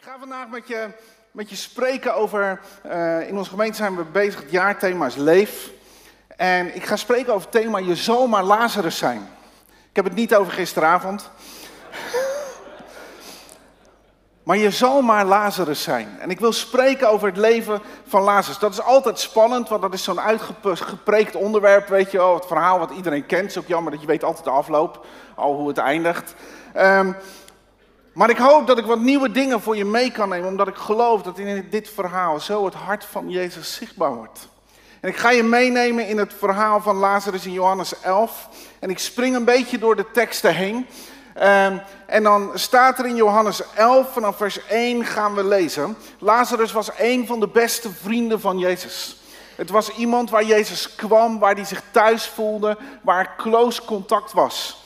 Ik ga vandaag met je, met je spreken over. eh, in onze gemeente zijn we bezig, het jaarthema is leef. En ik ga spreken over het thema Je zal maar Lazarus zijn. Ik heb het niet over gisteravond. Maar je zal maar Lazarus zijn. En ik wil spreken over het leven van Lazarus. Dat is altijd spannend, want dat is zo'n uitgepreekt onderwerp, weet je wel. Het verhaal wat iedereen kent. Het is ook jammer dat je weet altijd de afloop, al hoe het eindigt. Ehm, maar ik hoop dat ik wat nieuwe dingen voor je mee kan nemen, omdat ik geloof dat in dit verhaal zo het hart van Jezus zichtbaar wordt. En ik ga je meenemen in het verhaal van Lazarus in Johannes 11. En ik spring een beetje door de teksten heen. Ehm, en dan staat er in Johannes 11, vanaf vers 1 gaan we lezen. Lazarus was een van de beste vrienden van Jezus. Het was iemand waar Jezus kwam, waar hij zich thuis voelde, waar close contact was.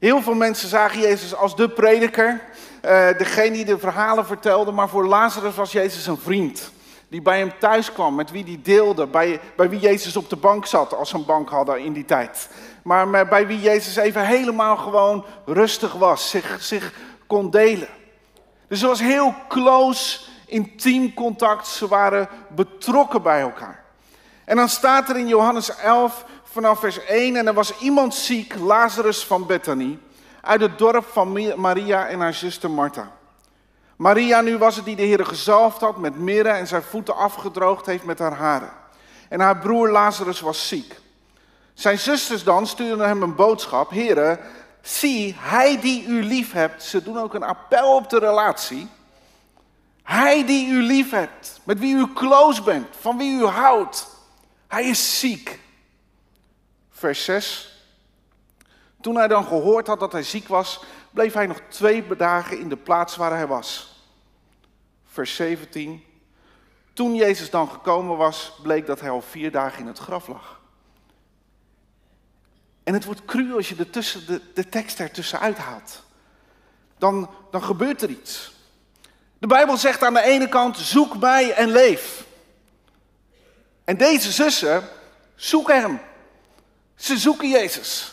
Heel veel mensen zagen Jezus als de prediker, eh, degene die de verhalen vertelde, maar voor Lazarus was Jezus een vriend. Die bij hem thuis kwam, met wie hij deelde, bij, bij wie Jezus op de bank zat, als ze een bank hadden in die tijd. Maar bij wie Jezus even helemaal gewoon rustig was, zich, zich kon delen. Dus er was heel close, intiem contact, ze waren betrokken bij elkaar. En dan staat er in Johannes 11 vanaf vers 1, en er was iemand ziek, Lazarus van Bethany, uit het dorp van Maria en haar zuster Martha. Maria nu was het die de Heer gezalfd had met mirre en zijn voeten afgedroogd heeft met haar haren. En haar broer Lazarus was ziek. Zijn zusters dan stuurden hem een boodschap. Heren, zie, hij die u lief hebt. Ze doen ook een appel op de relatie. Hij die u lief hebt, met wie u close bent, van wie u houdt. Hij is ziek. Vers 6. Toen hij dan gehoord had dat hij ziek was, bleef hij nog twee dagen in de plaats waar hij was. Vers 17. Toen Jezus dan gekomen was, bleek dat hij al vier dagen in het graf lag. En het wordt cru als je de, tussen, de, de tekst ertussen uithaalt. Dan, dan gebeurt er iets. De Bijbel zegt aan de ene kant, zoek mij en leef. En deze zussen zoeken hem. Ze zoeken Jezus.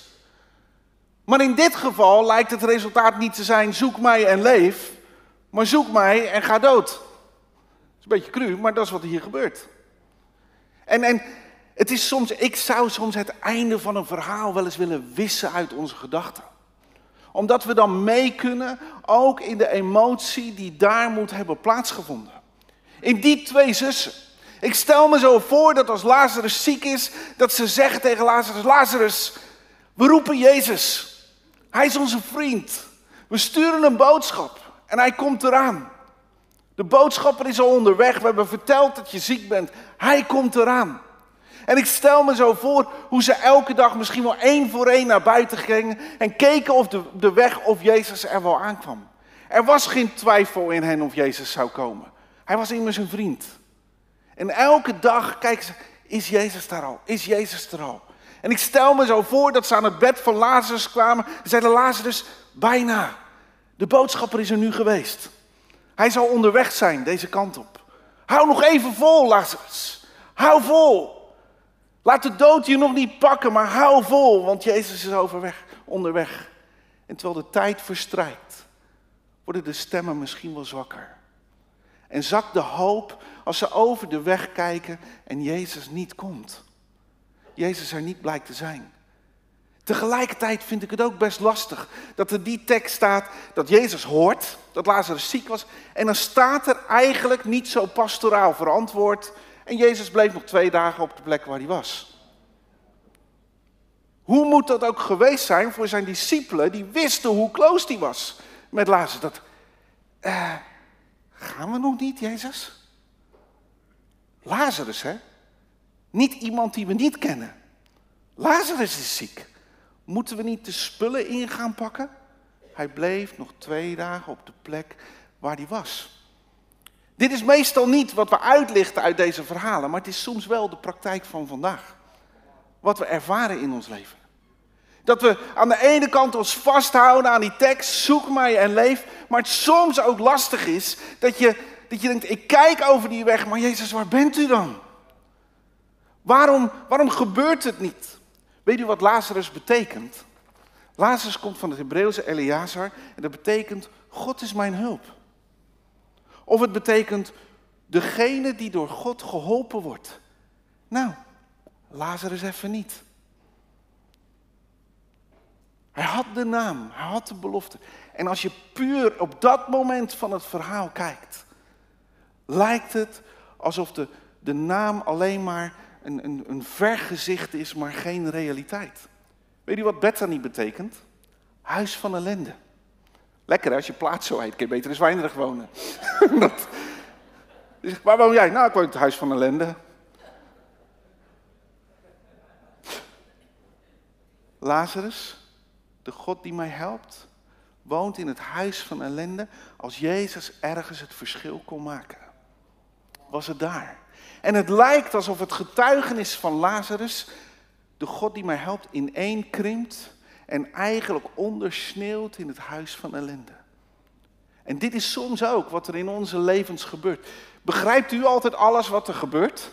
Maar in dit geval lijkt het resultaat niet te zijn, zoek mij en leef. Maar zoek mij en ga dood. Dat is een beetje cru, maar dat is wat hier gebeurt. En, en het is soms, ik zou soms het einde van een verhaal wel eens willen wissen uit onze gedachten. Omdat we dan mee kunnen, ook in de emotie die daar moet hebben plaatsgevonden. In die twee zussen. Ik stel me zo voor dat als Lazarus ziek is, dat ze zeggen tegen Lazarus, Lazarus, we roepen Jezus. Hij is onze vriend. We sturen een boodschap en hij komt eraan. De boodschapper is al onderweg. We hebben verteld dat je ziek bent. Hij komt eraan. En ik stel me zo voor hoe ze elke dag misschien wel één voor één naar buiten gingen en keken of de, de weg of Jezus er wel aankwam. Er was geen twijfel in hen of Jezus zou komen. Hij was immers een vriend. En elke dag kijken ze, is Jezus daar al? Is Jezus er al? En ik stel me zo voor dat ze aan het bed van Lazarus kwamen en zeiden, Lazarus, bijna. De boodschapper is er nu geweest. Hij zal onderweg zijn, deze kant op. Hou nog even vol, Lazarus. Hou vol. Laat de dood je nog niet pakken, maar hou vol, want Jezus is overweg, onderweg. En terwijl de tijd verstrijkt, worden de stemmen misschien wel zwakker. En zakt de hoop als ze over de weg kijken en Jezus niet komt. Jezus er niet blijkt te zijn. Tegelijkertijd vind ik het ook best lastig dat er die tekst staat dat Jezus hoort dat Lazarus ziek was. En dan staat er eigenlijk niet zo pastoraal verantwoord. En Jezus bleef nog twee dagen op de plek waar hij was. Hoe moet dat ook geweest zijn voor zijn discipelen die wisten hoe close hij was met Lazarus? Dat, eh, gaan we nog niet, Jezus? Lazarus, hè? Niet iemand die we niet kennen. Lazarus is ziek. Moeten we niet de spullen in gaan pakken? Hij bleef nog twee dagen op de plek waar hij was. Dit is meestal niet wat we uitlichten uit deze verhalen, maar het is soms wel de praktijk van vandaag. Wat we ervaren in ons leven. Dat we aan de ene kant ons vasthouden aan die tekst, zoek mij en leef, maar het soms ook lastig is dat je, dat je denkt, ik kijk over die weg, maar Jezus, waar bent u dan? Waarom, waarom gebeurt het niet? Weet u wat Lazarus betekent? Lazarus komt van het Hebreeuwse Eleazar en dat betekent God is mijn hulp. Of het betekent degene die door God geholpen wordt. Nou, Lazarus even niet. Hij had de naam, hij had de belofte. En als je puur op dat moment van het verhaal kijkt, lijkt het alsof de, de naam alleen maar een, een, een vergezicht is, maar geen realiteit. Weet je wat Bethany betekent? Huis van ellende. Lekker als je plaats zo heet, kun je beter in Zwijnerig wonen. dat, dus, waar woon jij? Nou, ik woon in het huis van ellende. Lazarus, de God die mij helpt, woont in het huis van ellende als Jezus ergens het verschil kon maken. Was het daar. En het lijkt alsof het getuigenis van Lazarus, de God die mij helpt, ineen krimpt en eigenlijk ondersneeuwt in het huis van ellende. En dit is soms ook wat er in onze levens gebeurt. Begrijpt u altijd alles wat er gebeurt?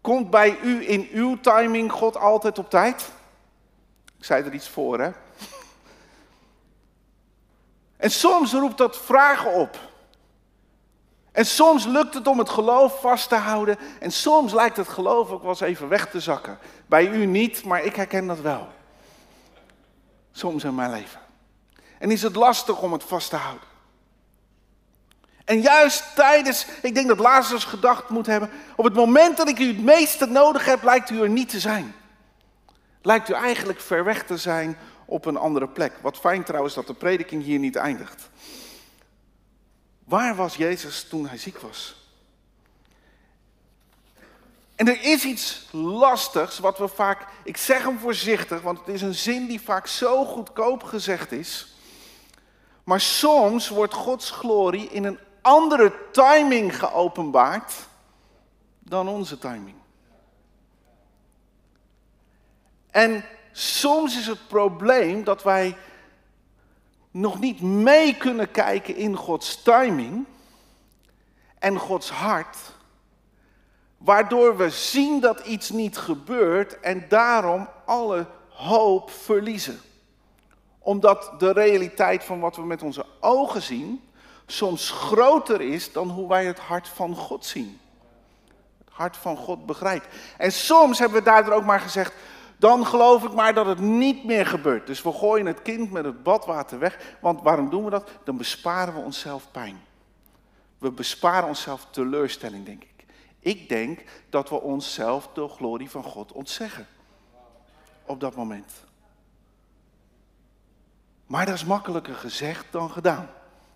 Komt bij u in uw timing God altijd op tijd? Ik zei er iets voor, hè? En soms roept dat vragen op. En soms lukt het om het geloof vast te houden. En soms lijkt het geloof ook wel eens even weg te zakken. Bij u niet, maar ik herken dat wel. Soms in mijn leven. En is het lastig om het vast te houden. En juist tijdens, ik denk dat Lazarus gedacht moet hebben, op het moment dat ik u het meeste nodig heb, lijkt u er niet te zijn. Lijkt u eigenlijk ver weg te zijn op een andere plek. Wat fijn trouwens dat de prediking hier niet eindigt. Waar was Jezus toen hij ziek was? En er is iets lastigs wat we vaak, ik zeg hem voorzichtig, want het is een zin die vaak zo goedkoop gezegd is. Maar soms wordt Gods glorie in een andere timing geopenbaard dan onze timing. En soms is het probleem dat wij nog niet mee kunnen kijken in Gods timing en Gods hart, waardoor we zien dat iets niet gebeurt en daarom alle hoop verliezen. Omdat de realiteit van wat we met onze ogen zien soms groter is dan hoe wij het hart van God zien. Het hart van God begrijpen. En soms hebben we daardoor ook maar gezegd, dan geloof ik maar dat het niet meer gebeurt. Dus we gooien het kind met het badwater weg. Want waarom doen we dat? Dan besparen we onszelf pijn. We besparen onszelf teleurstelling, denk ik. Ik denk dat we onszelf de glorie van God ontzeggen. Op dat moment. Maar dat is makkelijker gezegd dan gedaan.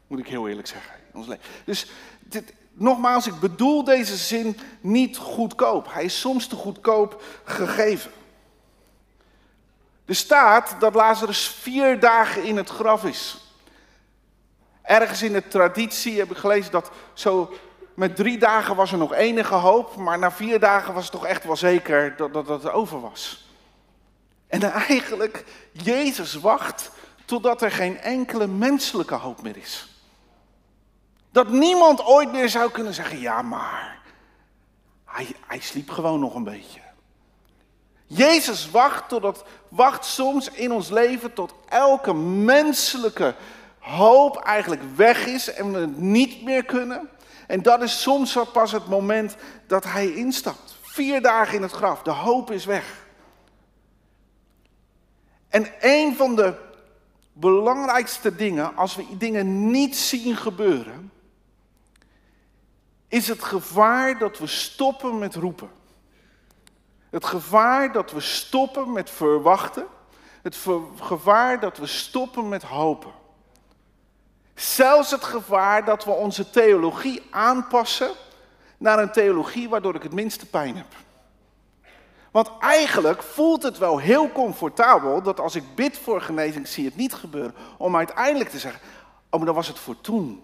Moet ik heel eerlijk zeggen. Ons leven. Dus dit, nogmaals, ik bedoel deze zin niet goedkoop. Hij is soms te goedkoop gegeven. Er staat dat Lazarus vier dagen in het graf is. Ergens in de traditie heb ik gelezen dat zo met drie dagen was er nog enige hoop, maar na vier dagen was het toch echt wel zeker dat, dat, het over was. En eigenlijk, Jezus wacht totdat er geen enkele menselijke hoop meer is. Dat niemand ooit meer zou kunnen zeggen, ja maar, hij, hij sliep gewoon nog een beetje. Jezus wacht, totdat, wacht soms in ons leven tot elke menselijke hoop eigenlijk weg is en we het niet meer kunnen. En dat is soms pas het moment dat hij instapt. Vier dagen in het graf, de hoop is weg. En een van de belangrijkste dingen, als we dingen niet zien gebeuren, is het gevaar dat we stoppen met roepen. Het gevaar dat we stoppen met verwachten. Het gevaar dat we stoppen met hopen. Zelfs het gevaar dat we onze theologie aanpassen naar een theologie waardoor ik het minste pijn heb. Want eigenlijk voelt het wel heel comfortabel dat als ik bid voor genezing, zie het niet gebeuren. Om uiteindelijk te zeggen, oh maar dan was het voor toen.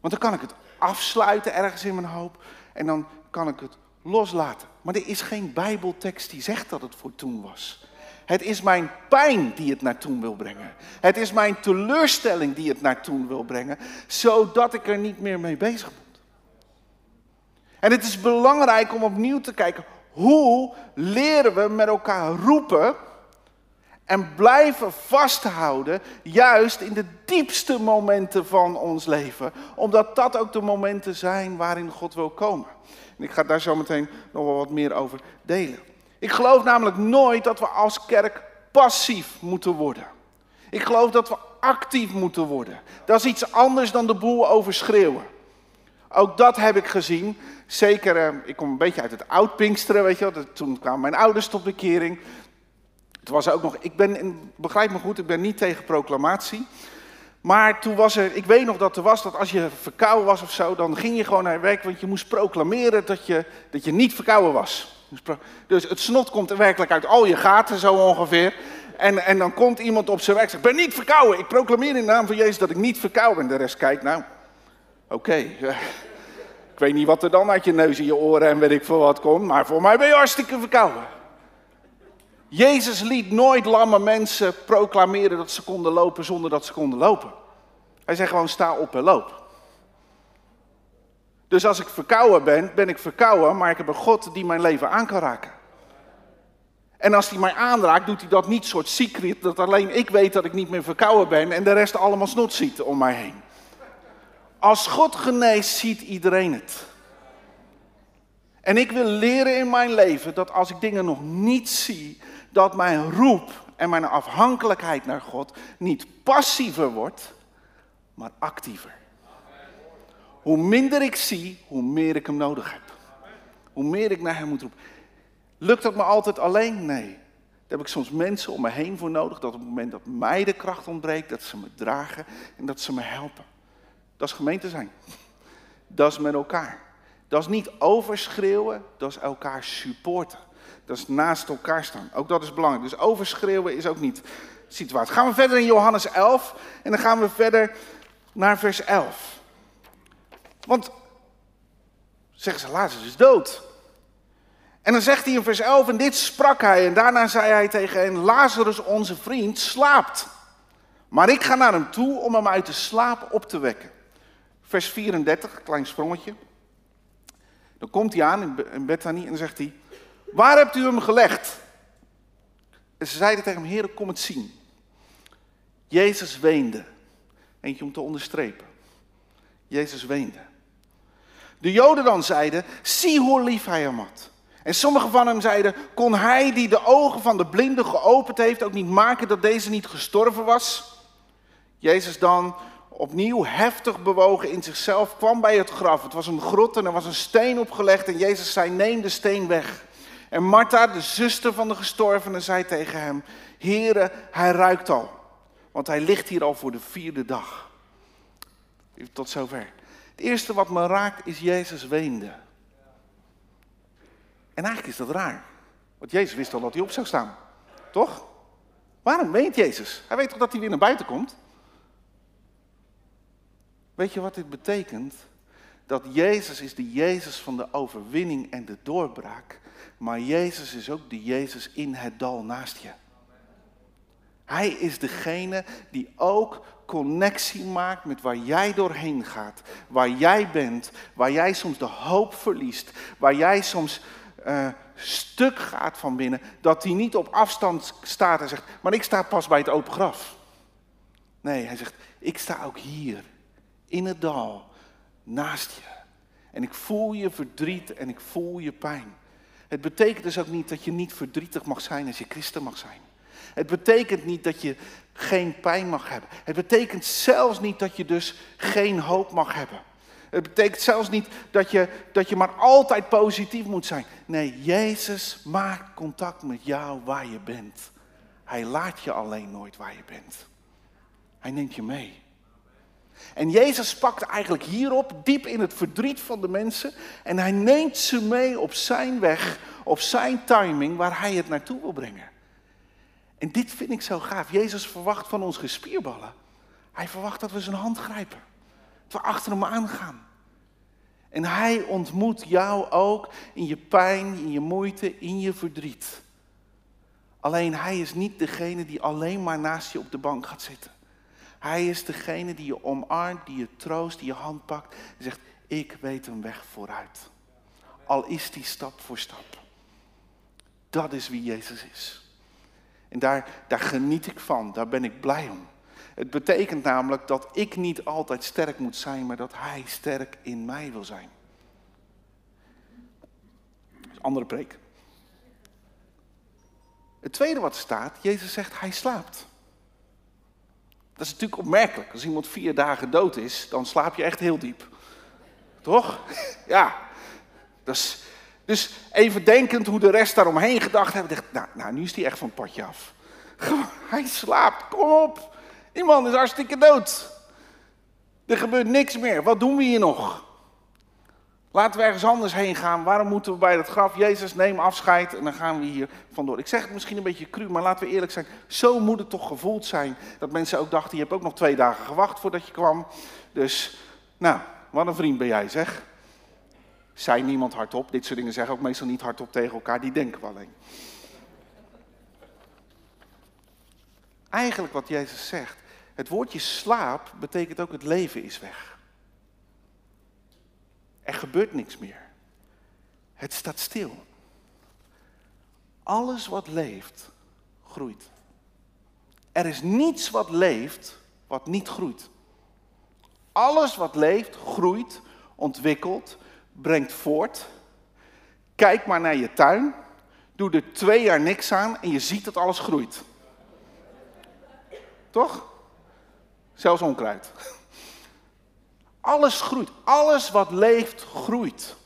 Want dan kan ik het afsluiten ergens in mijn hoop. En dan kan ik het loslaten. Maar er is geen Bijbeltekst die zegt dat het voor toen was. Het is mijn pijn die het naar toen wil brengen. Het is mijn teleurstelling die het naar toen wil brengen, zodat ik er niet meer mee bezig moet. En het is belangrijk om opnieuw te kijken, hoe leren we met elkaar roepen En blijven vasthouden, juist in de diepste momenten van ons leven. Omdat dat ook de momenten zijn waarin God wil komen. Ik ga daar zo meteen nog wel wat meer over delen. Ik geloof namelijk nooit dat we als kerk passief moeten worden. Ik geloof dat we actief moeten worden. Dat is iets anders dan de boel overschreeuwen. Ook dat heb ik gezien. Zeker, eh, ik kom een beetje uit het oud Pinksteren, weet je wel. Toen kwamen mijn ouders tot bekering. Het was ook nog, ik ben, begrijp me goed, ik ben niet tegen proclamatie. Maar toen was er, ik weet nog dat er was dat als je verkouden was of zo, dan ging je gewoon naar werk, want je moest proclameren dat je, dat je niet verkouden was. Dus, dus het snot komt er werkelijk uit al je gaten zo ongeveer. En, en dan komt iemand op zijn werk en zegt, ben niet verkouden. Ik proclameer in de naam van Jezus dat ik niet verkouden ben. De rest kijkt, nou, oké. Ik weet niet wat er dan uit je neus en je oren en weet ik veel wat komt, maar voor mij ben je hartstikke verkouden. Jezus liet nooit lamme mensen proclameren dat ze konden lopen zonder dat ze konden lopen. Hij zei gewoon sta op en loop. Dus als ik verkouden ben, ben ik verkouden, maar ik heb een God die mijn leven aan kan raken. En als hij mij aanraakt, doet hij dat niet soort secret, dat alleen ik weet dat ik niet meer verkouden ben en de rest allemaal snot ziet om mij heen. Als God geneest, ziet iedereen het. En ik wil leren in mijn leven dat als ik dingen nog niet zie, dat mijn roep en mijn afhankelijkheid naar God niet passiever wordt, maar actiever. Hoe minder ik zie, hoe meer ik hem nodig heb. Hoe meer ik naar hem moet roepen. Lukt dat me altijd alleen? Nee. Daar heb ik soms mensen om me heen voor nodig. Dat op het moment dat mij de kracht ontbreekt, dat ze me dragen en dat ze me helpen. Dat is gemeente zijn. Dat is met elkaar. Dat is niet overschreeuwen, dat is elkaar supporten. Dat is naast elkaar staan. Ook dat is belangrijk. Dus overschreeuwen is ook niet situatie. Gaan we verder in Johannes 11 en dan gaan we verder naar vers 11. Want zeggen ze, Lazarus is dood. En dan zegt hij in vers 11, en dit sprak hij. En daarna zei hij tegen hen, Lazarus onze vriend slaapt. Maar ik ga naar hem toe om hem uit de slaap op te wekken. Vers 34, klein sprongetje. Dan komt hij aan in Bethany en dan zegt hij, waar hebt u hem gelegd? En ze zeiden tegen hem, Heer, kom het zien. Jezus weende. Eentje om te onderstrepen. Jezus weende. De Joden dan zeiden, zie hoe lief hij hem had. En sommigen van hem zeiden, kon hij die de ogen van de blinde geopend heeft ook niet maken dat deze niet gestorven was? Jezus dan, opnieuw heftig bewogen in zichzelf, kwam bij het graf. Het was een grot en er was een steen opgelegd en Jezus zei, neem de steen weg. En Martha, de zuster van de gestorvene, zei tegen hem, Heere, hij ruikt al, want hij ligt hier al voor de vierde dag. Tot zover. Het eerste wat me raakt is Jezus weende. En eigenlijk is dat raar. Want Jezus wist al dat hij op zou staan. Toch? Waarom weent Jezus? Hij weet toch dat hij weer naar buiten komt? Weet je wat dit betekent? Dat Jezus is de Jezus van de overwinning en de doorbraak. Maar Jezus is ook de Jezus in het dal naast je. Hij is degene die ook connectie maakt met waar jij doorheen gaat. Waar jij bent, waar jij soms de hoop verliest. Waar jij soms uh, stuk gaat van binnen. Dat hij niet op afstand staat en zegt, maar ik sta pas bij het open graf. Nee, hij zegt, ik sta ook hier, in het dal, naast je. En ik voel je verdriet en ik voel je pijn. Het betekent dus ook niet dat je niet verdrietig mag zijn als je christen mag zijn. Het betekent niet dat je geen pijn mag hebben. Het betekent zelfs niet dat je dus geen hoop mag hebben. Het betekent zelfs niet dat je, dat je maar altijd positief moet zijn. Nee, Jezus maakt contact met jou waar je bent. Hij laat je alleen nooit waar je bent. Hij neemt je mee. En Jezus pakt eigenlijk hierop, diep in het verdriet van de mensen. En hij neemt ze mee op zijn weg, op zijn timing, waar hij het naartoe wil brengen. En dit vind ik zo gaaf. Jezus verwacht van ons gespierballen. Hij verwacht dat we zijn hand grijpen. Dat we achter hem aangaan. En hij ontmoet jou ook in je pijn, in je moeite, in je verdriet. Alleen hij is niet degene die alleen maar naast je op de bank gaat zitten. Hij is degene die je omarmt, die je troost, die je hand pakt en zegt, ik weet een weg vooruit. Al is die stap voor stap. Dat is wie Jezus is. En daar, daar geniet ik van, daar ben ik blij om. Het betekent namelijk dat ik niet altijd sterk moet zijn, maar dat Hij sterk in mij wil zijn. Andere preek. Het tweede wat staat, Jezus zegt, Hij slaapt. Dat is natuurlijk opmerkelijk. Als iemand vier dagen dood is, dan slaap je echt heel diep. Toch? Ja. Dus, dus even denkend hoe de rest daaromheen gedacht hebben. Dacht, nou, nou, nu is hij echt van het padje af. Hij slaapt, kom op. Die man is hartstikke dood. Er gebeurt niks meer. Wat doen we hier nog? Laten we ergens anders heen gaan. Waarom moeten we bij dat graf? Jezus, neem afscheid en dan gaan we hier vandoor. Ik zeg het misschien een beetje cru, maar laten we eerlijk zijn. Zo moet het toch gevoeld zijn. Dat mensen ook dachten, je hebt ook nog twee dagen gewacht voordat je kwam. Dus, nou, wat een vriend ben jij zeg. Zei niemand hardop. Dit soort dingen zeggen ook meestal niet hardop tegen elkaar. Die denken we alleen. Eigenlijk wat Jezus zegt. Het woordje slaap betekent ook het leven is weg. Er gebeurt niks meer. Het staat stil. Alles wat leeft, groeit. Er is niets wat leeft wat niet groeit. Alles wat leeft, groeit, ontwikkelt, brengt voort. Kijk maar naar je tuin. Doe er twee jaar niks aan en je ziet dat alles groeit. Toch? Zelfs onkruid. Alles groeit. Alles wat leeft, groeit.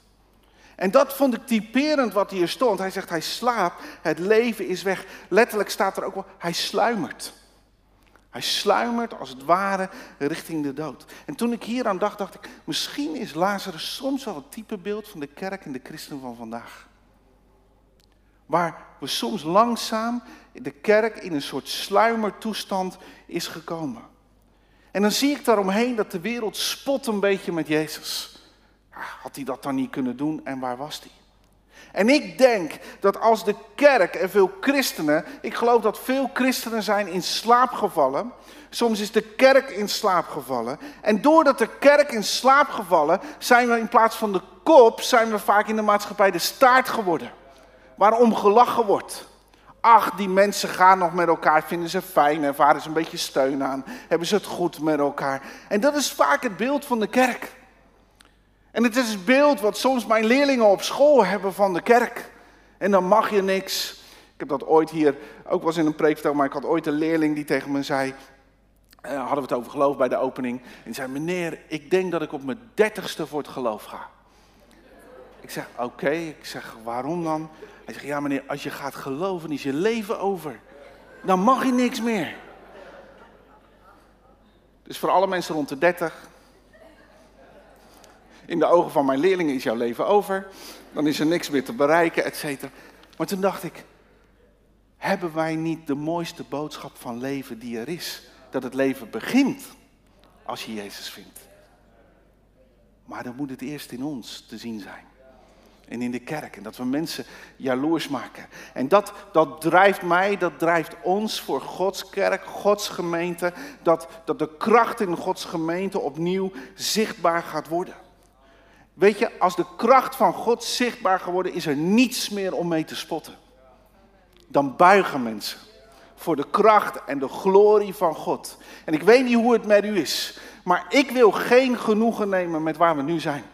En dat vond ik typerend wat hier stond. Hij zegt, hij slaapt, het leven is weg. Letterlijk staat er ook wel, hij sluimert. Hij sluimert als het ware richting de dood. En toen ik hier aan dacht, dacht ik, misschien is Lazarus soms wel het typebeeld van de kerk en de christen van vandaag. Waar we soms langzaam de kerk in een soort sluimertoestand is gekomen. En dan zie ik daaromheen dat de wereld spot een beetje met Jezus. Had hij dat dan niet kunnen doen en waar was hij? En ik denk dat als de kerk en veel christenen, ik geloof dat veel christenen zijn in slaap gevallen. Soms is de kerk in slaap gevallen. En doordat de kerk in slaap gevallen, zijn we in plaats van de kop, zijn we vaak in de maatschappij de staart geworden. Waarom gelachen wordt. Ach, die mensen gaan nog met elkaar, vinden ze fijn, ervaren ze een beetje steun aan, hebben ze het goed met elkaar. En dat is vaak het beeld van de kerk. En het is het beeld wat soms mijn leerlingen op school hebben van de kerk. En dan mag je niks. Ik heb dat ooit hier ook wel in een preek maar ik had ooit een leerling die tegen me zei, uh, hadden we het over geloof bij de opening. En zei, meneer, ik denk dat ik op mijn dertigste voor het geloof ga. Ik zeg, oké. Ik zeg, waarom dan? Hij zegt, ja meneer, als je gaat geloven is je leven over. Dan mag je niks meer. Dus voor alle mensen rond de 30. In de ogen van mijn leerlingen is jouw leven over. Dan is er niks meer te bereiken, et cetera. Maar toen dacht ik, hebben wij niet de mooiste boodschap van leven die er is? Dat het leven begint als je Jezus vindt. Maar dan moet het eerst in ons te zien zijn en in de kerk. En dat we mensen jaloers maken. En dat, dat drijft mij, dat drijft ons voor Gods kerk, Gods gemeente. Dat, dat de kracht in Gods gemeente opnieuw zichtbaar gaat worden. Weet je, als de kracht van God zichtbaar geworden is er niets meer om mee te spotten. Dan buigen mensen voor de kracht en de glorie van God. En ik weet niet hoe het met u is, maar ik wil geen genoegen nemen met waar we nu zijn.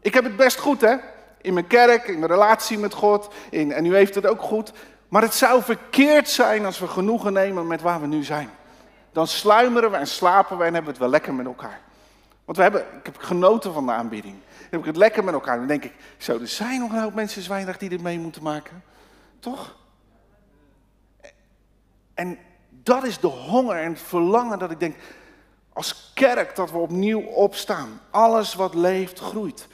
Ik heb het best goed, hè? In mijn kerk, in mijn relatie met God. In, en u heeft het ook goed. Maar het zou verkeerd zijn als we genoegen nemen met waar we nu zijn. Dan sluimeren we en slapen we en hebben we het wel lekker met elkaar. Want we hebben, ik heb genoten van de aanbieding. Dan heb ik het lekker met elkaar. Dan denk ik, zo, er zijn nog een hoop mensen zwijnig die dit mee moeten maken. Toch? En dat is de honger en het verlangen dat ik denk, als kerk dat we opnieuw opstaan. Alles wat leeft, groeit.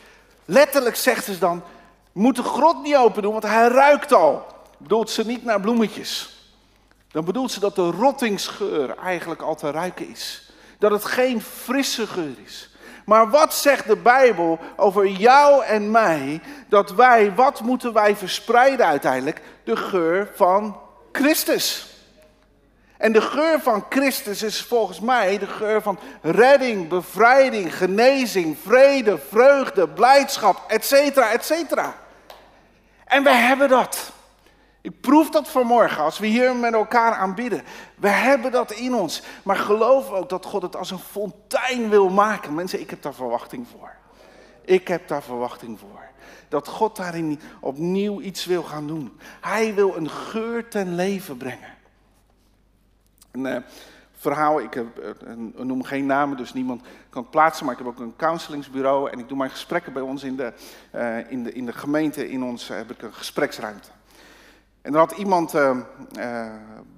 Letterlijk zegt ze dan, moet de grot niet open doen, want hij ruikt al. Bedoelt ze niet naar bloemetjes. Dan bedoelt ze dat de rottingsgeur eigenlijk al te ruiken is. Dat het geen frisse geur is. Maar wat zegt de Bijbel over jou en mij? Dat wij, wat moeten wij verspreiden uiteindelijk? De geur van Christus. En de geur van Christus is volgens mij de geur van redding, bevrijding, genezing, vrede, vreugde, blijdschap, et cetera, et cetera. En we hebben dat. Ik proef dat vanmorgen als we hier met elkaar aanbidden. We hebben dat in ons. Maar geloof ook dat God het als een fontein wil maken. Mensen, ik heb daar verwachting voor. Ik heb daar verwachting voor. Dat God daarin opnieuw iets wil gaan doen. Hij wil een geur ten leven brengen. Een uh, verhaal, ik heb, uh, noem geen namen, dus niemand kan plaatsen. Maar ik heb ook een counselingsbureau. En ik doe mijn gesprekken bij ons in de, uh, in de, in de gemeente. In ons heb ik een gespreksruimte. En er had iemand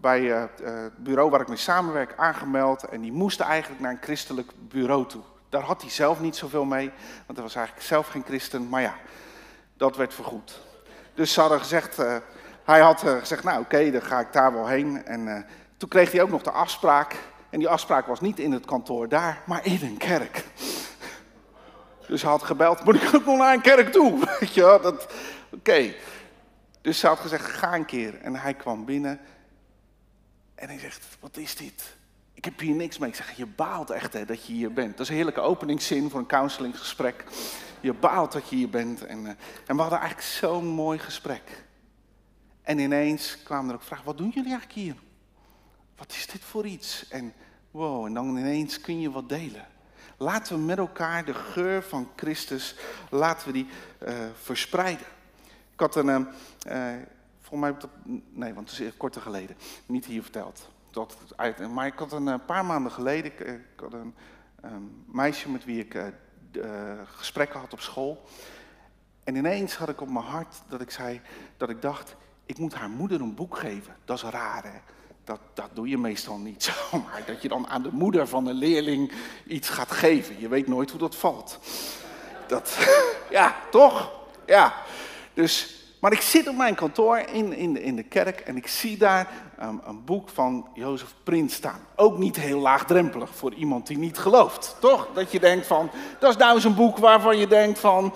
bij het bureau waar ik mee samenwerk aangemeld en die moest eigenlijk naar een christelijk bureau toe. Daar had hij zelf niet zoveel mee, want hij was eigenlijk zelf geen christen, maar ja, dat werd vergoed. Dus ze hadden gezegd, hij had gezegd, nou oké, dan ga ik daar wel heen. En toen kreeg hij ook nog de afspraak. En die afspraak was niet in het kantoor daar, maar in een kerk. Dus hij had gebeld, moet ik ook nog naar een kerk toe? Weet je dat, oké. Dus ze had gezegd, ga een keer. En hij kwam binnen en hij zegt, wat is dit? Ik heb hier niks mee. Ik zeg, je baalt echt hè, dat je hier bent. Dat is een heerlijke openingszin voor een counselinggesprek. Je baalt dat je hier bent. En, uh, en we hadden eigenlijk zo'n mooi gesprek. En ineens kwamen er ook vragen, wat doen jullie eigenlijk hier? Wat is dit voor iets? En wow, en dan ineens kun je wat delen. Laten we met elkaar de geur van Christus, laten we die uh, verspreiden. Ik had een, uh, volgens mij, dat, nee, want het is korter geleden, niet hier verteld. Dat, maar ik had een paar maanden geleden, ik, had een, een, meisje met wie ik gesprekken had op school. En ineens had ik op mijn hart dat ik zei, dat ik dacht, ik moet haar moeder een boek geven. Dat is raar hè. Dat, dat doe je meestal niet zo, maar dat je dan aan de moeder van een leerling iets gaat geven. Je weet nooit hoe dat valt. Dat, ja, toch? Ja. Dus, maar ik zit op mijn kantoor in, in, de, in de kerk en ik zie daar um, een boek van Jozef Prins staan. Ook niet heel laagdrempelig voor iemand die niet gelooft, toch? Dat je denkt van, dat is nou eens een boek waarvan je denkt van,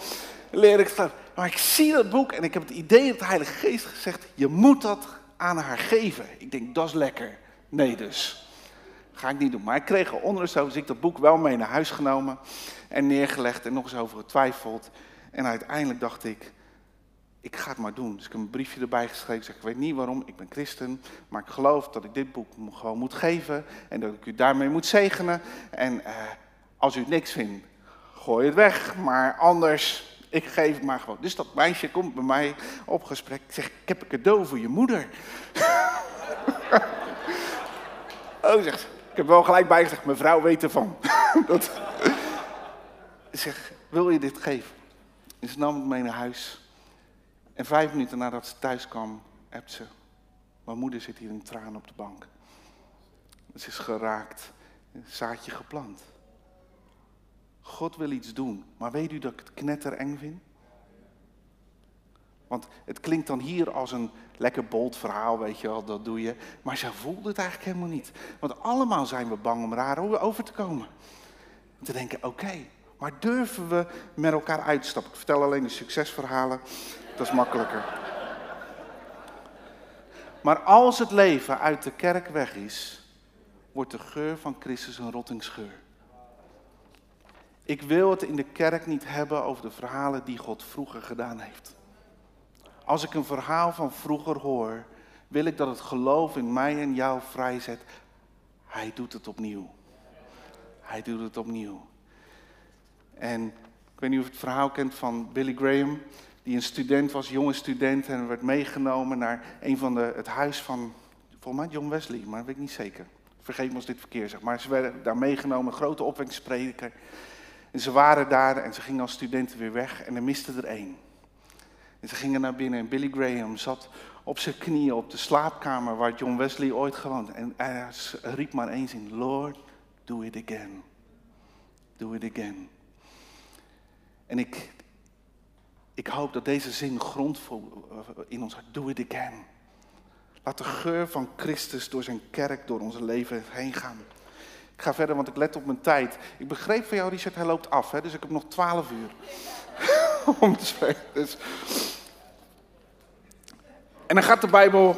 leer ik. Maar ik zie dat boek en ik heb het idee dat de Heilige Geest gezegd, je moet dat aan haar geven. Ik denk, dat is lekker. Nee dus. Ga ik niet doen. Maar ik kreeg er onrust over, dus dat boek wel mee naar huis genomen en neergelegd en nog eens over getwijfeld. En uiteindelijk dacht ik, ik ga het maar doen. Dus ik heb een briefje erbij geschreven. Zeg, ik weet niet waarom, ik ben christen. Maar ik geloof dat ik dit boek gewoon moet geven. En dat ik u daarmee moet zegenen. En uh, als u niks vindt, gooi het weg. Maar anders, ik geef maar gewoon. Dus dat meisje komt bij mij op gesprek. Ik zeg, ik heb een cadeau voor je moeder. oh, zegt ik heb wel gelijk bijgezegd, mevrouw weet ervan. dat... Ik zeg, wil je dit geven? En ze nam het mee naar huis. En vijf minuten nadat ze thuis kwam, hebt ze. Mijn moeder zit hier in tranen op de bank. Ze is geraakt, een zaadje geplant. God wil iets doen, maar weet u dat ik het knettereng vind? Want het klinkt dan hier als een lekker bold verhaal, weet je wel, dat doe je. Maar ze voelde het eigenlijk helemaal niet. Want allemaal zijn we bang om raar over te komen. En te denken, oké, maar durven we met elkaar uitstappen? Ik vertel alleen de succesverhalen. Dat is makkelijker. Maar als het leven uit de kerk weg is, wordt de geur van Christus een rottingsgeur. Ik wil het in de kerk niet hebben over de verhalen die God vroeger gedaan heeft. Als ik een verhaal van vroeger hoor, wil ik dat het geloof in mij en jou vrijzet. Hij doet het opnieuw. Hij doet het opnieuw. En ik weet niet of je het verhaal kent van Billy Graham die een student was, jonge student, en werd meegenomen naar een van de, het huis van, volgens mij John Wesley, maar dat weet ik niet zeker. Vergeet me als dit verkeer zeg. Maar ze werden daar meegenomen, een grote opwekkingsprediker. En ze waren daar en ze gingen als studenten weer weg en er miste er één. En ze gingen naar binnen en Billy Graham zat op zijn knieën op de slaapkamer waar John Wesley ooit gewoond. En hij riep maar eens in, Lord, do it again. Do it again. En ik, ik hoop dat deze zin grond in ons hart. Do it again. Laat de geur van Christus door zijn kerk, door onze leven heen gaan. Ik ga verder, want ik let op mijn tijd. Ik begreep van jou, Richard, hij loopt af. Hè? Dus ik heb nog twaalf uur om te spelen. Dus... En dan gaat de Bijbel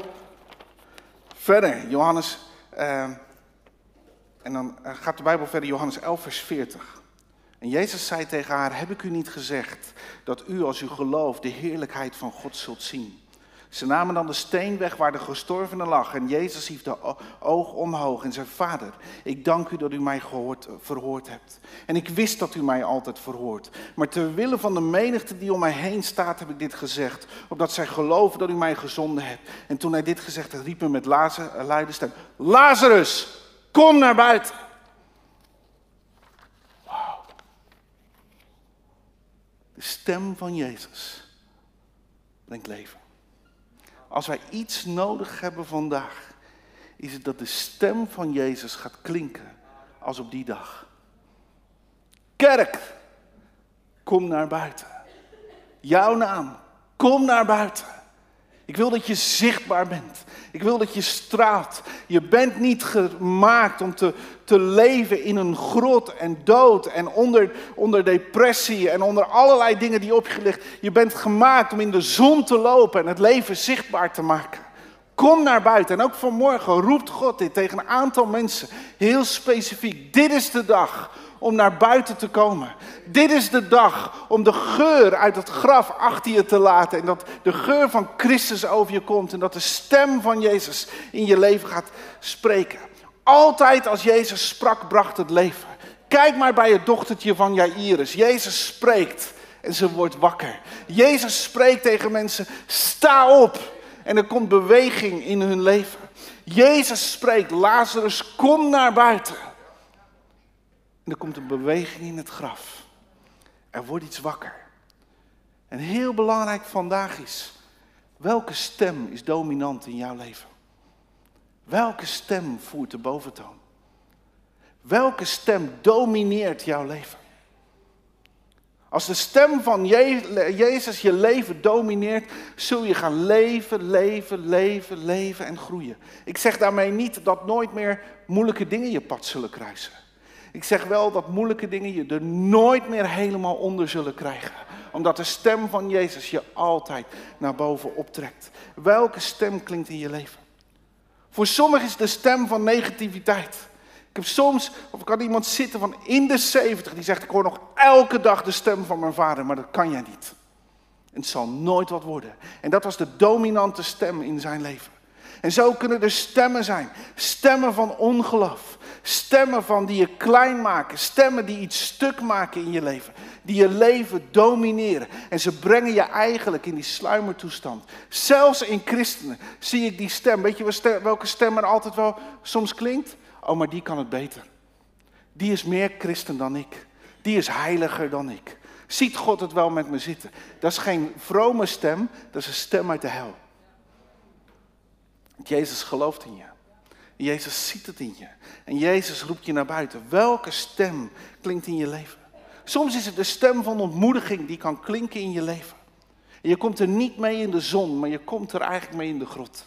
verder. Johannes. Uh... en dan eh, gaat de Bijbel verder, Johannes 11, vers 40. En Jezus zei tegen haar, heb ik u niet gezegd dat u als u gelooft de heerlijkheid van God zult zien? Ze namen dan de steen weg waar de gestorvene lag en Jezus hief de oog omhoog en zei, Vader, ik dank u dat u mij gehoord, verhoord hebt. En ik wist dat u mij altijd verhoort. Maar ter wille van de menigte die om mij heen staat, heb ik dit gezegd, opdat zij geloven dat u mij gezonden hebt. En toen hij dit gezegd had, riep hij met luide stem, Lazarus, kom naar buiten. De stem van Jezus brengt leven. Als wij iets nodig hebben vandaag, is het dat de stem van Jezus gaat klinken als op die dag. Kerk, kom naar buiten. Jouw naam, kom naar buiten. Ik wil dat je zichtbaar bent. Ik wil dat je straalt. Je bent niet gemaakt om te, te leven in een grot en dood en onder, onder depressie en onder allerlei dingen die op je ligt. Je bent gemaakt om in de zon te lopen en het leven zichtbaar te maken. Kom naar buiten. En ook vanmorgen roept God dit tegen een aantal mensen. Heel specifiek. Dit is de dag om naar buiten te komen. Dit is de dag om de geur uit het graf achter je te laten. En dat de geur van Christus over je komt. En dat de stem van Jezus in je leven gaat spreken. Altijd als Jezus sprak, bracht het leven. Kijk maar bij het dochtertje van Jairus. Jezus spreekt en ze wordt wakker. Jezus spreekt tegen mensen, sta op. En er komt beweging in hun leven. Jezus spreekt, Lazarus, kom naar buiten. En er komt een beweging in het graf. Er wordt iets wakker. En heel belangrijk vandaag is, welke stem is dominant in jouw leven? Welke stem voert de boventoon? Welke stem domineert jouw leven? Als de stem van Jezus je leven domineert, zul je gaan leven, leven, leven, leven en groeien. Ik zeg daarmee niet dat nooit meer moeilijke dingen je pad zullen kruisen. Ik zeg wel dat moeilijke dingen je er nooit meer helemaal onder zullen krijgen. Omdat de stem van Jezus je altijd naar boven optrekt. Welke stem klinkt in je leven? Voor sommigen is de stem van negativiteit. Ik heb soms, of ik had iemand zitten van in de 70 die zegt: Ik hoor nog elke dag de stem van mijn vader, maar dat kan jij niet. En het zal nooit wat worden. En dat was de dominante stem in zijn leven. En zo kunnen er stemmen zijn. Stemmen van ongeloof. Stemmen van die je klein maken. Stemmen die iets stuk maken in je leven. Die je leven domineren. En ze brengen je eigenlijk in die sluimertoestand. Zelfs in christenen zie ik die stem. Weet je welke stem er altijd wel soms klinkt? Oh, maar die kan het beter. Die is meer christen dan ik. Die is heiliger dan ik. Ziet God het wel met me zitten? Dat is geen vrome stem, dat is een stem uit de hel. Jezus gelooft in je. Jezus ziet het in je. En Jezus roept je naar buiten. Welke stem klinkt in je leven? Soms is het de stem van ontmoediging die kan klinken in je leven. En je komt er niet mee in de zon, maar je komt er eigenlijk mee in de grot.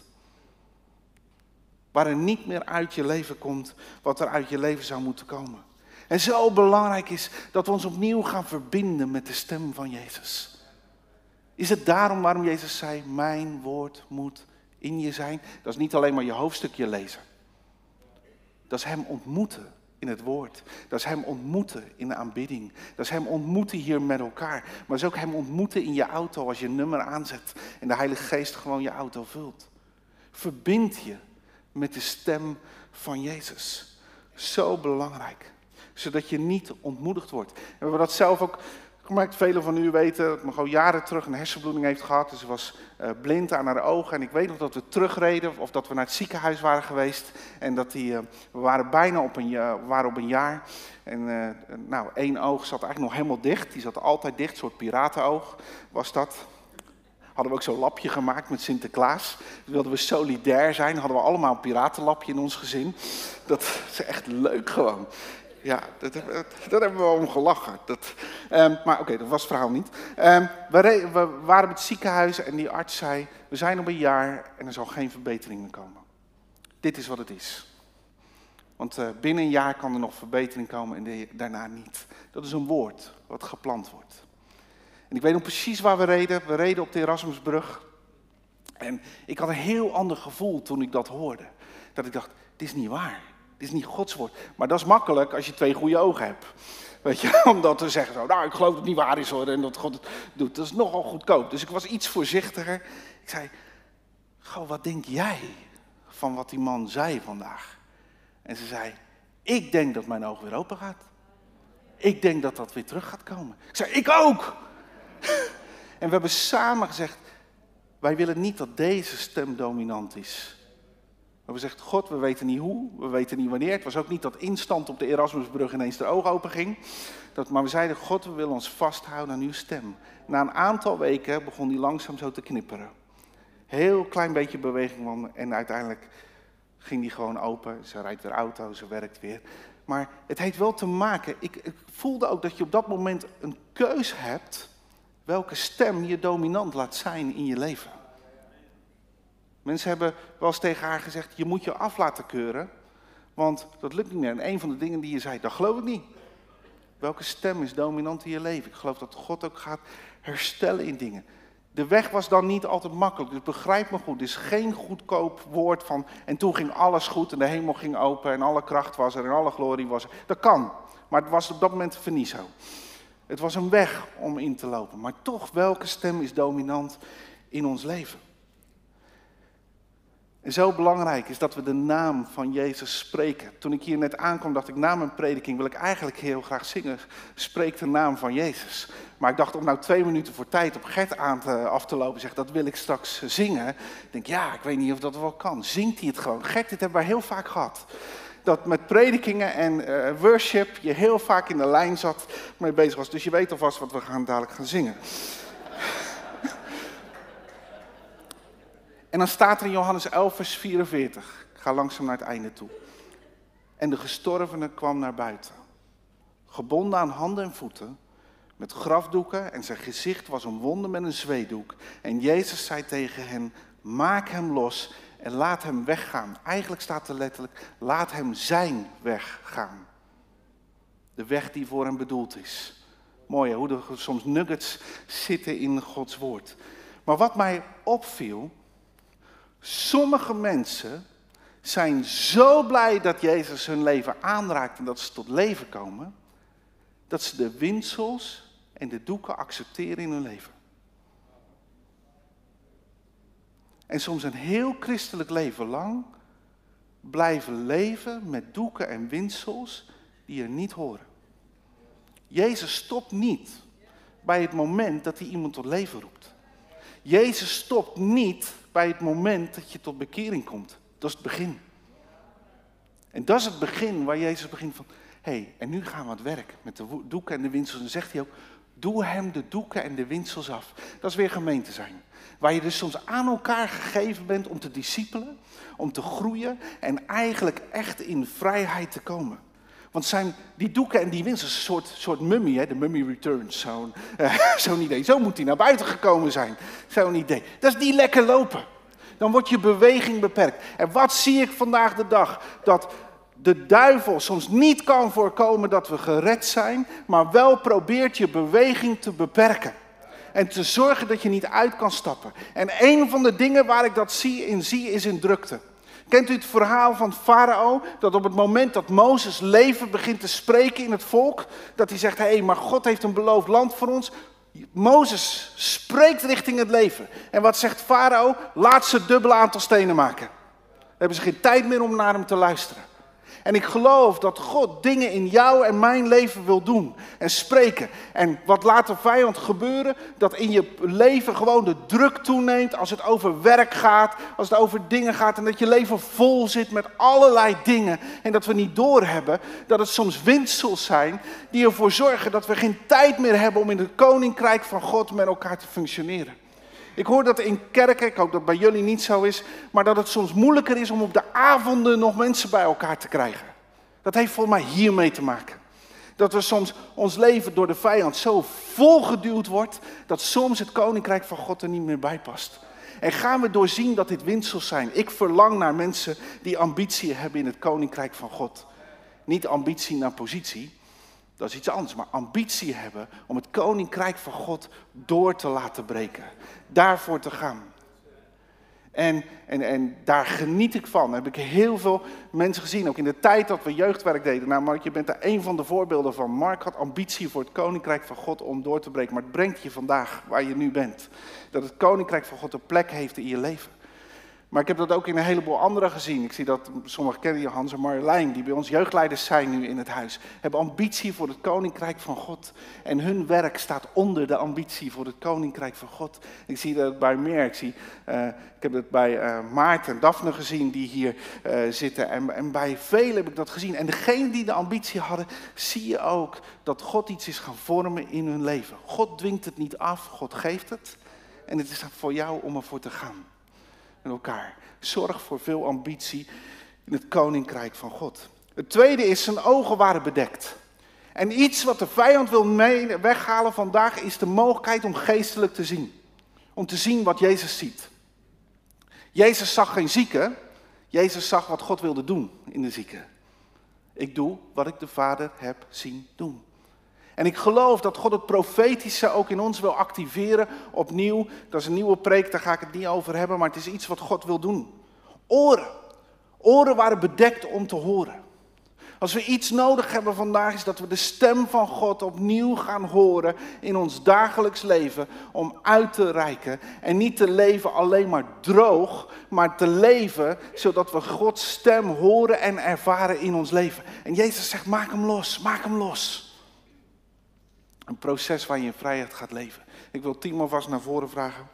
Waar er niet meer uit je leven komt wat er uit je leven zou moeten komen. En zo belangrijk is dat we ons opnieuw gaan verbinden met de stem van Jezus. Is het daarom waarom Jezus zei, mijn woord moet in je zijn? Dat is niet alleen maar je hoofdstukje lezen. Dat is Hem ontmoeten in het woord. Dat is Hem ontmoeten in de aanbidding. Dat is Hem ontmoeten hier met elkaar. Maar dat is ook Hem ontmoeten in je auto als je nummer aanzet en de Heilige Geest gewoon je auto vult. Verbind je met de stem van Jezus. Zo belangrijk. Zodat je niet ontmoedigd wordt. En we hebben dat zelf ook gemerkt. Velen van u weten dat mijn jaren terug een hersenbloeding heeft gehad. Dus ze was uh, blind aan haar ogen. En ik weet nog dat we terugreden of dat we naar het ziekenhuis waren geweest. En dat die, uh, we waren bijna op een, op een jaar. En uh, nou, één oog zat eigenlijk nog helemaal dicht. Die zat altijd dicht, een soort piratenoog was dat hadden we ook zo'n lapje gemaakt met Sinterklaas. Dus wilden we solidair zijn, hadden we allemaal een piratenlapje in ons gezin. Dat is echt leuk gewoon. Ja, dat, dat, hebben we om gelachen. Dat, um, maar oké, dat was het verhaal niet. Um, we, we, waren op het ziekenhuis en die arts zei, we zijn op een jaar en er zal geen verbetering meer komen. Dit is wat het is. Want uh, binnen een jaar kan er nog verbetering komen en daarna niet. Dat is een woord wat geplant wordt. En ik weet nog precies waar we reden. We reden op de Erasmusbrug. En ik had een heel ander gevoel toen ik dat hoorde. Dat ik dacht, dit is niet waar. Dit is niet Gods woord. Maar dat is makkelijk als je twee goede ogen hebt. Weet je, om dat te zeggen zo, nou ik geloof dat het niet waar is hoor en dat God het doet. Dat is nogal goedkoop. Dus ik was iets voorzichtiger. Ik zei, Goh, wat denk jij van wat die man zei vandaag? En ze zei, ik denk dat mijn oog weer open gaat. Ik denk dat dat weer terug gaat komen. Ik zei, ik ook. En we hebben samen gezegd, wij willen niet dat deze stem dominant is. We hebben gezegd, God, we weten niet hoe, we weten niet wanneer. Het was ook niet dat instant op de Erasmusbrug ineens de ogen open ging. Dat, maar we zeiden, God, we willen ons vasthouden aan uw stem. Na een aantal weken begon die langzaam zo te knipperen. Heel klein beetje beweging en uiteindelijk ging die gewoon open. Ze rijdt weer auto, ze werkt weer. Maar het heeft wel te maken, ik, ik voelde ook dat je op dat moment een keus hebt welke stem je dominant laat zijn in je leven. Mensen hebben wel eens tegen haar gezegd, je moet je af laten keuren, want dat lukt niet meer. En een van de dingen die je zei, dat geloof ik niet. Welke stem is dominant in je leven? Ik geloof dat God ook gaat herstellen in dingen. De weg was dan niet altijd makkelijk, dus begrijp me goed. Het is geen goedkoop woord van en toen ging alles goed en de hemel ging open en alle kracht was er en alle glorie was er. Dat kan, maar het was op dat moment zo. Het was een weg om in te lopen, maar toch welke stem is dominant in ons leven? En zo belangrijk is dat we de naam van Jezus spreken. Toen ik hier net aankwam, dacht ik, na mijn prediking wil ik eigenlijk heel graag zingen. Spreek de naam van Jezus. Maar ik dacht, om nou twee minuten voor tijd op Gert aan te, af te lopen, zeg dat wil ik straks zingen. Ik denk, ja, ik weet niet of dat wel kan. Zingt hij het gewoon? Gert, dit hebben we heel vaak gehad. Dat met predikingen en uh, worship je heel vaak in de lijn zat mee bezig was. Dus je weet alvast wat we gaan dadelijk gaan zingen. En dan staat er in Johannes 11, vers 44. Ik ga langzaam naar het einde toe. En de gestorvene kwam naar buiten. Gebonden aan handen en voeten. Met grafdoeken en zijn gezicht was omwonden met een zweedoek. En Jezus zei tegen hen, maak hem los en laat hem weggaan. Eigenlijk staat er letterlijk, laat hem zijn weg gaan. De weg die voor hem bedoeld is. Mooi hoe er soms nuggets zitten in Gods woord. Maar wat mij opviel, Sommige mensen zijn zo blij dat Jezus hun leven aanraakt en dat ze tot leven komen, dat ze de winsels en de doeken accepteren in hun leven. En soms een heel christelijk leven lang blijven leven met doeken en winsels die er niet horen. Jezus stopt niet bij het moment dat hij iemand tot leven roept. Jezus stopt niet bij het moment dat je tot bekering komt. Dat is het begin. En dat is het begin waar Jezus begint van, hé, hey, en nu gaan we aan het werk met de doeken en de winsels. En zegt hij ook, doe hem de doeken en de winsels af. Dat is weer gemeente zijn. Waar je dus soms aan elkaar gegeven bent om te discipelen, om te groeien en eigenlijk echt in vrijheid te komen. Want zijn die doeken en die winsels een soort, soort mummy, hè? de mummy returns, zo'n uh, idee. Zo moet hij naar buiten gekomen zijn, zo'n idee. Dat is die lekker lopen. Dan wordt je beweging beperkt. En wat zie ik vandaag de dag? Dat de duivel soms niet kan voorkomen dat we gered zijn, maar wel probeert je beweging te beperken. En te zorgen dat je niet uit kan stappen. En een van de dingen waar ik dat zie in zie is in drukte. Kent u het verhaal van Farao? Dat op het moment dat Mozes leven begint te spreken in het volk, dat hij zegt: hé, maar God heeft een beloofd land voor ons. Mozes spreekt richting het leven. En wat zegt Farao? Laat ze dubbele aantal stenen maken. Dan hebben ze geen tijd meer om naar hem te luisteren. En ik geloof dat God dingen in jou en mijn leven wil doen en spreken. En wat laat de vijand gebeuren? Dat in je leven gewoon de druk toeneemt als het over werk gaat, als het over dingen gaat. En dat je leven vol zit met allerlei dingen. En dat we niet doorhebben dat het soms windsels zijn die ervoor zorgen dat we geen tijd meer hebben om in het koninkrijk van God met elkaar te functioneren. Ik hoor dat in kerken, ik hoop dat bij jullie niet zo is, maar dat het soms moeilijker is om op de avonden nog mensen bij elkaar te krijgen. Dat heeft voor mij hiermee te maken. Dat we soms ons leven door de vijand zo volgeduwd wordt, dat soms het koninkrijk van God er niet meer bij past. En gaan we doorzien dat dit winsels zijn. Ik verlang naar mensen die ambitie hebben in het koninkrijk van God. Niet ambitie naar positie, dat is iets anders, maar ambitie hebben om het koninkrijk van God door te laten breken. Daarvoor te gaan. En, en, en daar geniet ik van. Heb ik heel veel mensen gezien, ook in de tijd dat we jeugdwerk deden. Nou, Mark, je bent daar een van de voorbeelden van. Mark had ambitie voor het koninkrijk van God om door te breken. Maar het brengt je vandaag waar je nu bent. Dat het koninkrijk van God een plek heeft in je leven. Maar ik heb dat ook in een heleboel anderen gezien. Ik zie dat sommigen kennen je Hans en Marjolein, die bij ons jeugdleiders zijn nu in het huis. Hebben ambitie voor het koninkrijk van God. En hun werk staat onder de ambitie voor het koninkrijk van God. Ik zie dat bij meer. Ik, zie, uh, ik heb het bij uh, Maarten en Daphne gezien die hier uh, zitten. En, en bij velen heb ik dat gezien. En degenen die de ambitie hadden, zie je ook dat God iets is gaan vormen in hun leven. God dwingt het niet af, God geeft het. En het is voor jou om ervoor te gaan elkaar. Zorg voor veel ambitie in het koninkrijk van God. Het tweede is, zijn ogen waren bedekt. En iets wat de vijand wil weghalen vandaag is de mogelijkheid om geestelijk te zien. Om te zien wat Jezus ziet. Jezus zag geen zieke, Jezus zag wat God wilde doen in de zieke. Ik doe wat ik de Vader heb zien doen. En ik geloof dat God het profetische ook in ons wil activeren opnieuw. Dat is een nieuwe preek, daar ga ik het niet over hebben, maar het is iets wat God wil doen. Oren. Oren waren bedekt om te horen. Als we iets nodig hebben vandaag is dat we de stem van God opnieuw gaan horen in ons dagelijks leven om uit te reiken en niet te leven alleen maar droog, maar te leven zodat we Gods stem horen en ervaren in ons leven. En Jezus zegt maak hem los, maak hem los. Een proces waar je in vrijheid gaat leven. Ik wil Timo vast naar voren vragen.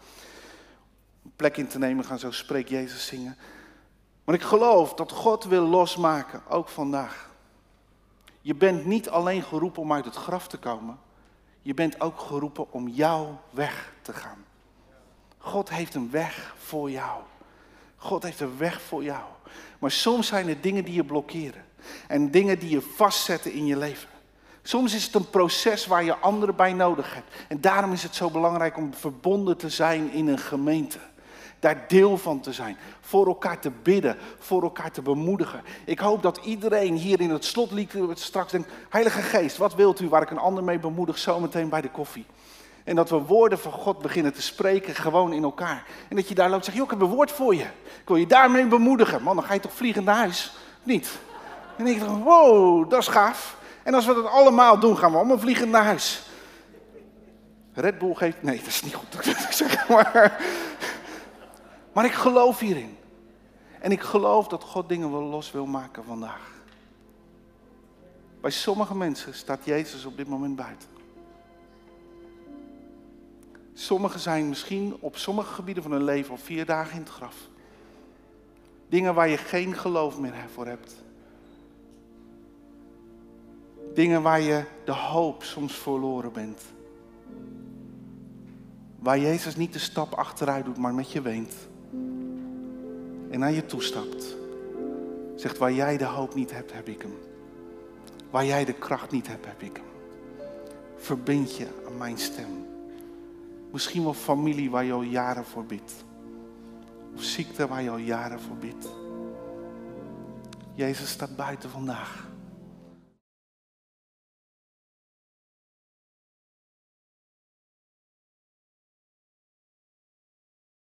Een plek in te nemen, gaan zo Spreek Jezus zingen. Maar ik geloof dat God wil losmaken, ook vandaag. Je bent niet alleen geroepen om uit het graf te komen. Je bent ook geroepen om jouw weg te gaan. God heeft een weg voor jou. God heeft een weg voor jou. Maar soms zijn er dingen die je blokkeren. En dingen die je vastzetten in je leven. Soms is het een proces waar je anderen bij nodig hebt. En daarom is het zo belangrijk om verbonden te zijn in een gemeente. Daar deel van te zijn. Voor elkaar te bidden. Voor elkaar te bemoedigen. Ik hoop dat iedereen hier in het slotlied straks denkt: Heilige Geest, wat wilt u waar ik een ander mee bemoedig zometeen bij de koffie? En dat we woorden van God beginnen te spreken gewoon in elkaar. En dat je daar loopt en zegt: Joh, ik heb een woord voor je. Ik wil je daarmee bemoedigen. Man, dan ga je toch vliegen naar huis? Niet? En ik denk: Wow, dat is gaaf. En als we dat allemaal doen, gaan we allemaal vliegen naar huis. Red Bull geeft. Nee, dat is niet goed. maar, maar ik geloof hierin. En ik geloof dat God dingen wel los wil maken vandaag. Bij sommige mensen staat Jezus op dit moment buiten. Sommigen zijn misschien op sommige gebieden van hun leven al vier dagen in het graf. Dingen waar je geen geloof meer voor hebt. Dingen waar je de hoop soms verloren bent. Waar Jezus niet de stap achteruit doet, maar met je weent. En naar je toestapt. Zegt, waar jij de hoop niet hebt, heb ik hem. Waar jij de kracht niet hebt, heb ik hem. Verbind je aan mijn stem. Misschien wel familie waar je al jaren voor bidt. Of ziekte waar je al jaren voor bidt. Jezus staat buiten vandaag.